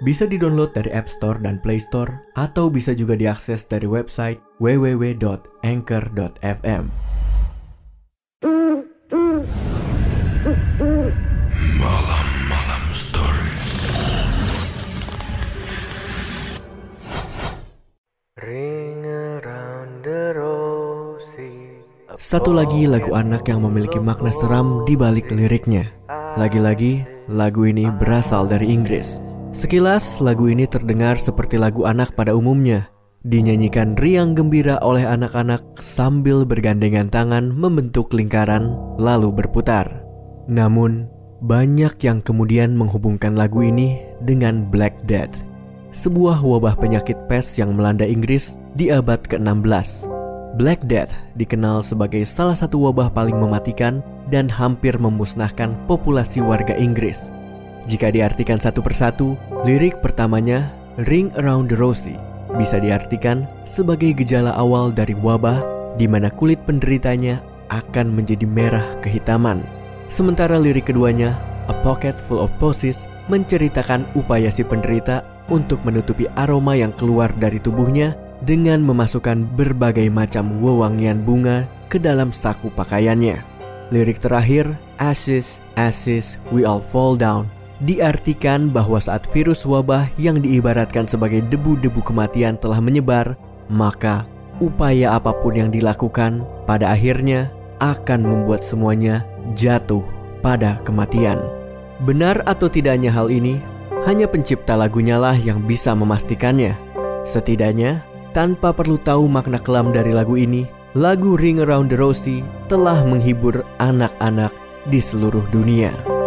Bisa di-download dari App Store dan Play Store atau bisa juga diakses dari website www.anchor.fm. Malam-malam story. Ring around the rosy. Satu lagi lagu anak yang memiliki makna seram di balik liriknya. Lagi-lagi, lagu ini berasal dari Inggris. Sekilas, lagu ini terdengar seperti lagu anak pada umumnya. Dinyanyikan riang gembira oleh anak-anak sambil bergandengan tangan membentuk lingkaran lalu berputar. Namun, banyak yang kemudian menghubungkan lagu ini dengan Black Death, sebuah wabah penyakit pes yang melanda Inggris di abad ke-16. Black Death dikenal sebagai salah satu wabah paling mematikan dan hampir memusnahkan populasi warga Inggris. Jika diartikan satu persatu, lirik pertamanya Ring Around the Rosie bisa diartikan sebagai gejala awal dari wabah di mana kulit penderitanya akan menjadi merah kehitaman. Sementara lirik keduanya, A Pocket Full of Posies, menceritakan upaya si penderita untuk menutupi aroma yang keluar dari tubuhnya dengan memasukkan berbagai macam wewangian bunga ke dalam saku pakaiannya. Lirik terakhir, Ashes, Ashes, We All Fall Down, diartikan bahwa saat virus wabah yang diibaratkan sebagai debu-debu kematian telah menyebar, maka upaya apa pun yang dilakukan pada akhirnya akan membuat semuanya jatuh pada kematian. Benar atau tidaknya hal ini, hanya pencipta lagunya lah yang bisa memastikannya. Setidaknya, tanpa perlu tahu makna kelam dari lagu ini, lagu Ring Around the Rosie telah menghibur anak-anak di seluruh dunia.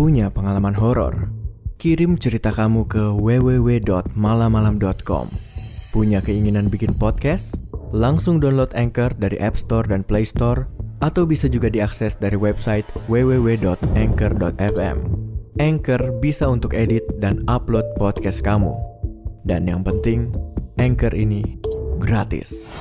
Punya pengalaman horor? Kirim cerita kamu ke www.malamalam.com. Punya keinginan bikin podcast? Langsung download Anchor dari App Store dan Play Store atau bisa juga diakses dari website www.anchor.fm. Anchor bisa untuk edit dan upload podcast kamu. Dan yang penting, Anchor ini gratis.